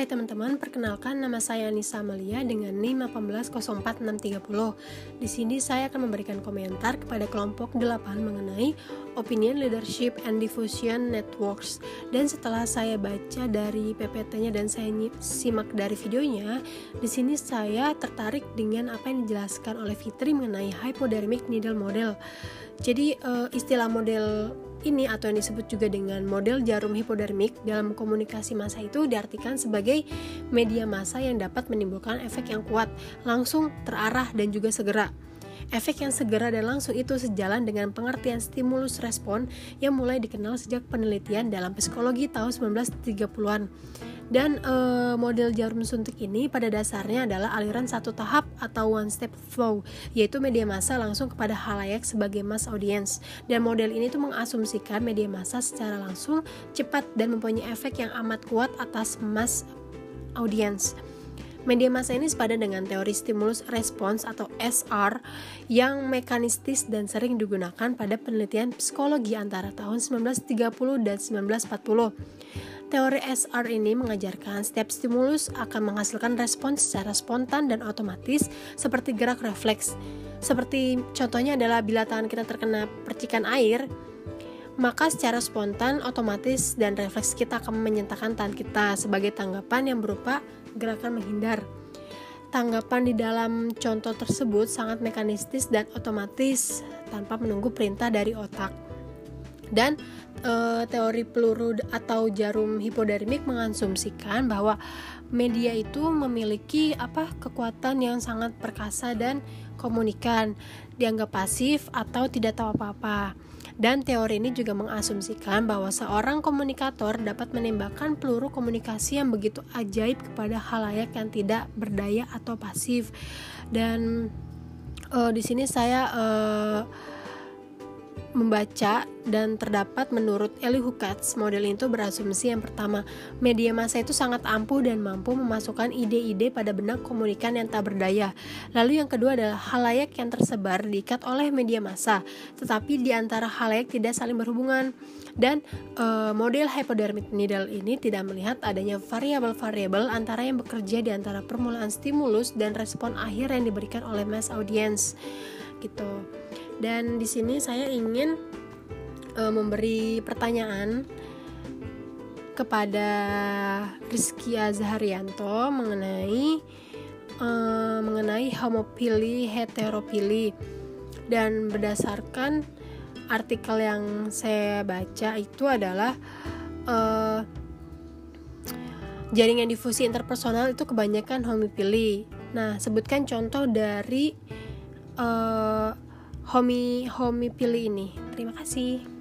Hai teman-teman, perkenalkan nama saya Nisa Amalia dengan NIM 1804630. Di sini saya akan memberikan komentar kepada kelompok 8 mengenai Opinion Leadership and Diffusion Networks. Dan setelah saya baca dari PPT-nya dan saya simak dari videonya, di sini saya tertarik dengan apa yang dijelaskan oleh Fitri mengenai hypodermic needle model. Jadi uh, istilah model ini atau yang disebut juga dengan model jarum hipodermik dalam komunikasi massa itu diartikan sebagai media massa yang dapat menimbulkan efek yang kuat, langsung, terarah dan juga segera. Efek yang segera dan langsung itu sejalan dengan pengertian stimulus respon yang mulai dikenal sejak penelitian dalam psikologi tahun 1930-an. Dan e, model jarum suntik ini pada dasarnya adalah aliran satu tahap atau one step flow, yaitu media massa langsung kepada halayak sebagai mass audience. Dan model ini tuh mengasumsikan media massa secara langsung, cepat dan mempunyai efek yang amat kuat atas mass audience. Media massa ini sepadan dengan teori stimulus response atau SR yang mekanistis dan sering digunakan pada penelitian psikologi antara tahun 1930 dan 1940. Teori SR ini mengajarkan setiap stimulus akan menghasilkan respons secara spontan dan otomatis seperti gerak refleks. Seperti contohnya adalah bila tangan kita terkena percikan air, maka secara spontan, otomatis, dan refleks kita akan menyentakan tangan kita sebagai tanggapan yang berupa gerakan menghindar. Tanggapan di dalam contoh tersebut sangat mekanistis dan otomatis tanpa menunggu perintah dari otak. Dan e, teori peluru atau jarum hipodermik mengasumsikan bahwa media itu memiliki apa kekuatan yang sangat perkasa dan komunikan, dianggap pasif atau tidak tahu apa-apa. Dan teori ini juga mengasumsikan bahwa seorang komunikator dapat menembakkan peluru komunikasi yang begitu ajaib kepada halayak yang tidak berdaya atau pasif. Dan uh, di sini saya uh, membaca dan terdapat menurut Eli Hukatz model itu berasumsi yang pertama. Media massa itu sangat ampuh dan mampu memasukkan ide-ide pada benak komunikan yang tak berdaya. Lalu yang kedua adalah halayak yang tersebar diikat oleh media massa. Tetapi di antara halayak tidak saling berhubungan. Dan e, model hypodermic needle ini tidak melihat adanya variabel-variabel antara yang bekerja di antara permulaan stimulus dan respon akhir yang diberikan oleh mass audience. Gitu dan di sini saya ingin uh, memberi pertanyaan kepada Rizky Azharianto mengenai uh, mengenai homopili heteropili dan berdasarkan artikel yang saya baca itu adalah uh, jaringan difusi interpersonal itu kebanyakan homopili. Nah, sebutkan contoh dari homi homi pilih ini. Terima kasih.